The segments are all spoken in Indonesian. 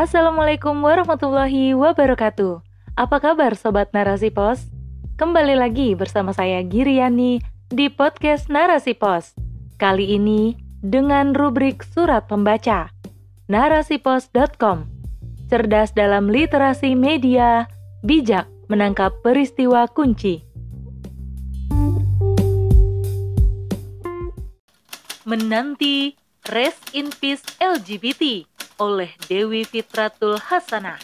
Assalamualaikum warahmatullahi wabarakatuh. Apa kabar Sobat Narasi Pos? Kembali lagi bersama saya Giriani di podcast Narasi Pos. Kali ini dengan rubrik Surat Pembaca. Narasipos.com Cerdas dalam literasi media, bijak menangkap peristiwa kunci. Menanti Rest in Peace LGBT oleh Dewi Fitratul Hasanah.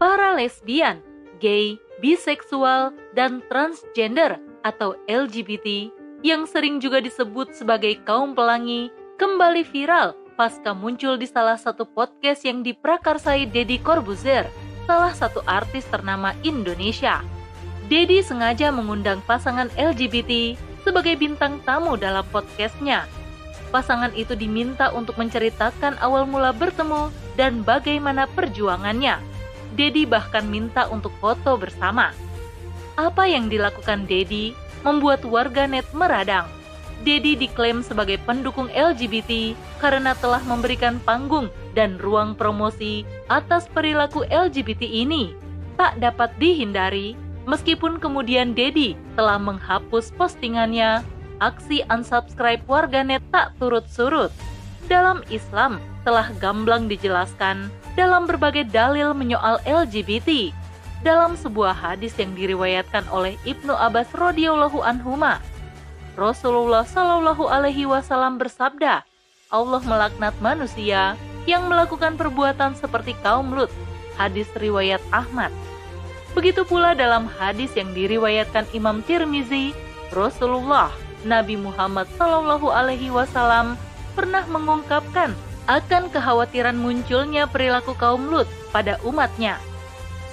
Para lesbian, gay, biseksual, dan transgender atau LGBT yang sering juga disebut sebagai kaum pelangi kembali viral pasca muncul di salah satu podcast yang diprakarsai Deddy Corbuzier, salah satu artis ternama Indonesia. Deddy sengaja mengundang pasangan LGBT sebagai bintang tamu dalam podcastnya. Pasangan itu diminta untuk menceritakan awal mula bertemu dan bagaimana perjuangannya. Dedi bahkan minta untuk foto bersama. Apa yang dilakukan Dedi membuat warganet meradang. Dedi diklaim sebagai pendukung LGBT karena telah memberikan panggung dan ruang promosi atas perilaku LGBT ini. Tak dapat dihindari, Meskipun kemudian Dedi telah menghapus postingannya, aksi unsubscribe warganet tak turut surut. Dalam Islam telah gamblang dijelaskan dalam berbagai dalil menyoal LGBT. Dalam sebuah hadis yang diriwayatkan oleh Ibnu Abbas radhiyallahu anhuma, Rasulullah shallallahu alaihi wasallam bersabda, Allah melaknat manusia yang melakukan perbuatan seperti kaum Lut. Hadis riwayat Ahmad. Begitu pula dalam hadis yang diriwayatkan Imam Tirmizi, Rasulullah Nabi Muhammad Shallallahu Alaihi Wasallam pernah mengungkapkan akan kekhawatiran munculnya perilaku kaum Lut pada umatnya.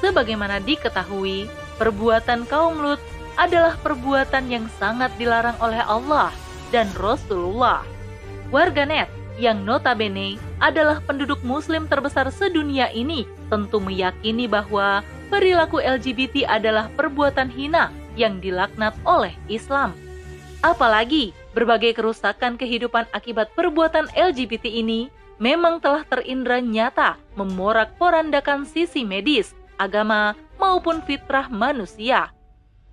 Sebagaimana diketahui, perbuatan kaum Lut adalah perbuatan yang sangat dilarang oleh Allah dan Rasulullah. Warganet yang notabene adalah penduduk muslim terbesar sedunia ini tentu meyakini bahwa perilaku LGBT adalah perbuatan hina yang dilaknat oleh Islam. Apalagi berbagai kerusakan kehidupan akibat perbuatan LGBT ini memang telah terindra nyata memorak-porandakan sisi medis, agama, maupun fitrah manusia.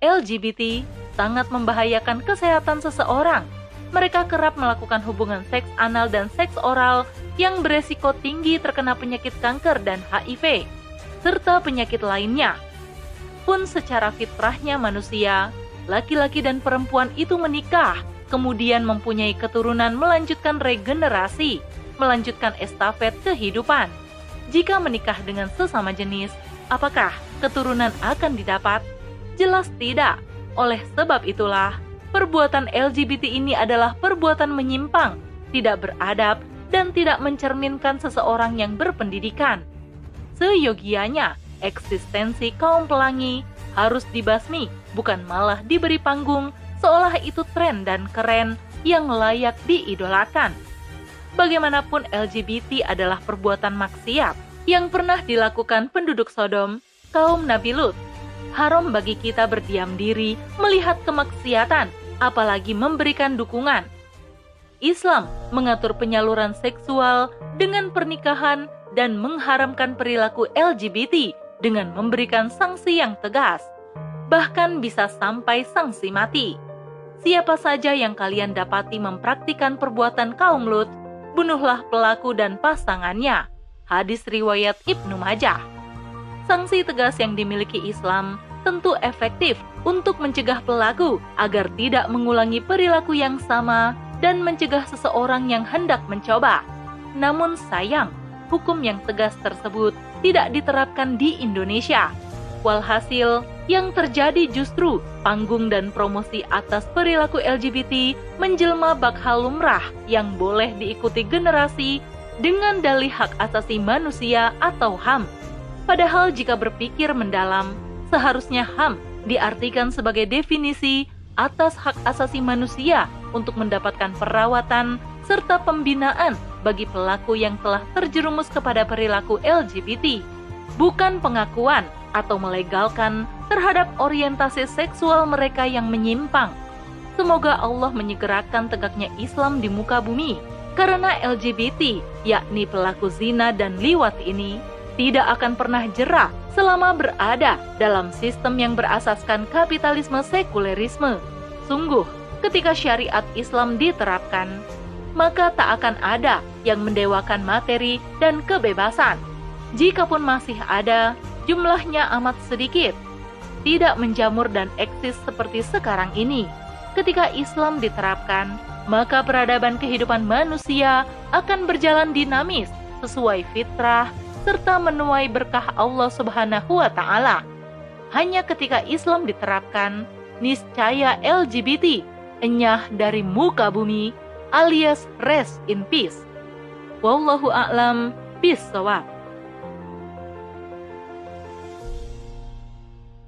LGBT sangat membahayakan kesehatan seseorang. Mereka kerap melakukan hubungan seks anal dan seks oral yang beresiko tinggi terkena penyakit kanker dan HIV serta penyakit lainnya. Pun secara fitrahnya manusia, laki-laki dan perempuan itu menikah, kemudian mempunyai keturunan melanjutkan regenerasi, melanjutkan estafet kehidupan. Jika menikah dengan sesama jenis, apakah keturunan akan didapat? Jelas tidak. Oleh sebab itulah, perbuatan LGBT ini adalah perbuatan menyimpang, tidak beradab, dan tidak mencerminkan seseorang yang berpendidikan seyogianya eksistensi kaum pelangi harus dibasmi, bukan malah diberi panggung seolah itu tren dan keren yang layak diidolakan. Bagaimanapun LGBT adalah perbuatan maksiat yang pernah dilakukan penduduk Sodom, kaum Nabi Lut. Haram bagi kita berdiam diri melihat kemaksiatan, apalagi memberikan dukungan. Islam mengatur penyaluran seksual dengan pernikahan dan mengharamkan perilaku LGBT dengan memberikan sanksi yang tegas, bahkan bisa sampai sanksi mati. Siapa saja yang kalian dapati mempraktikkan perbuatan kaum Lut, bunuhlah pelaku dan pasangannya. Hadis riwayat Ibnu Majah. Sanksi tegas yang dimiliki Islam tentu efektif untuk mencegah pelaku agar tidak mengulangi perilaku yang sama dan mencegah seseorang yang hendak mencoba. Namun sayang, hukum yang tegas tersebut tidak diterapkan di Indonesia. Walhasil, yang terjadi justru panggung dan promosi atas perilaku LGBT menjelma bak lumrah yang boleh diikuti generasi dengan dalih hak asasi manusia atau HAM. Padahal jika berpikir mendalam, seharusnya HAM diartikan sebagai definisi atas hak asasi manusia untuk mendapatkan perawatan serta pembinaan bagi pelaku yang telah terjerumus kepada perilaku LGBT, bukan pengakuan atau melegalkan terhadap orientasi seksual mereka yang menyimpang. Semoga Allah menyegerakan tegaknya Islam di muka bumi Karena LGBT, yakni pelaku zina dan liwat ini, tidak akan pernah jerah selama berada dalam sistem yang berasaskan kapitalisme sekulerisme. Sungguh, ketika syariat Islam diterapkan, maka tak akan ada yang mendewakan materi dan kebebasan. Jikapun masih ada, jumlahnya amat sedikit, tidak menjamur dan eksis seperti sekarang ini. Ketika Islam diterapkan, maka peradaban kehidupan manusia akan berjalan dinamis sesuai fitrah serta menuai berkah Allah Subhanahu wa taala. Hanya ketika Islam diterapkan, niscaya LGBT enyah dari muka bumi alias rest in peace. Wallahu a'lam bishawab.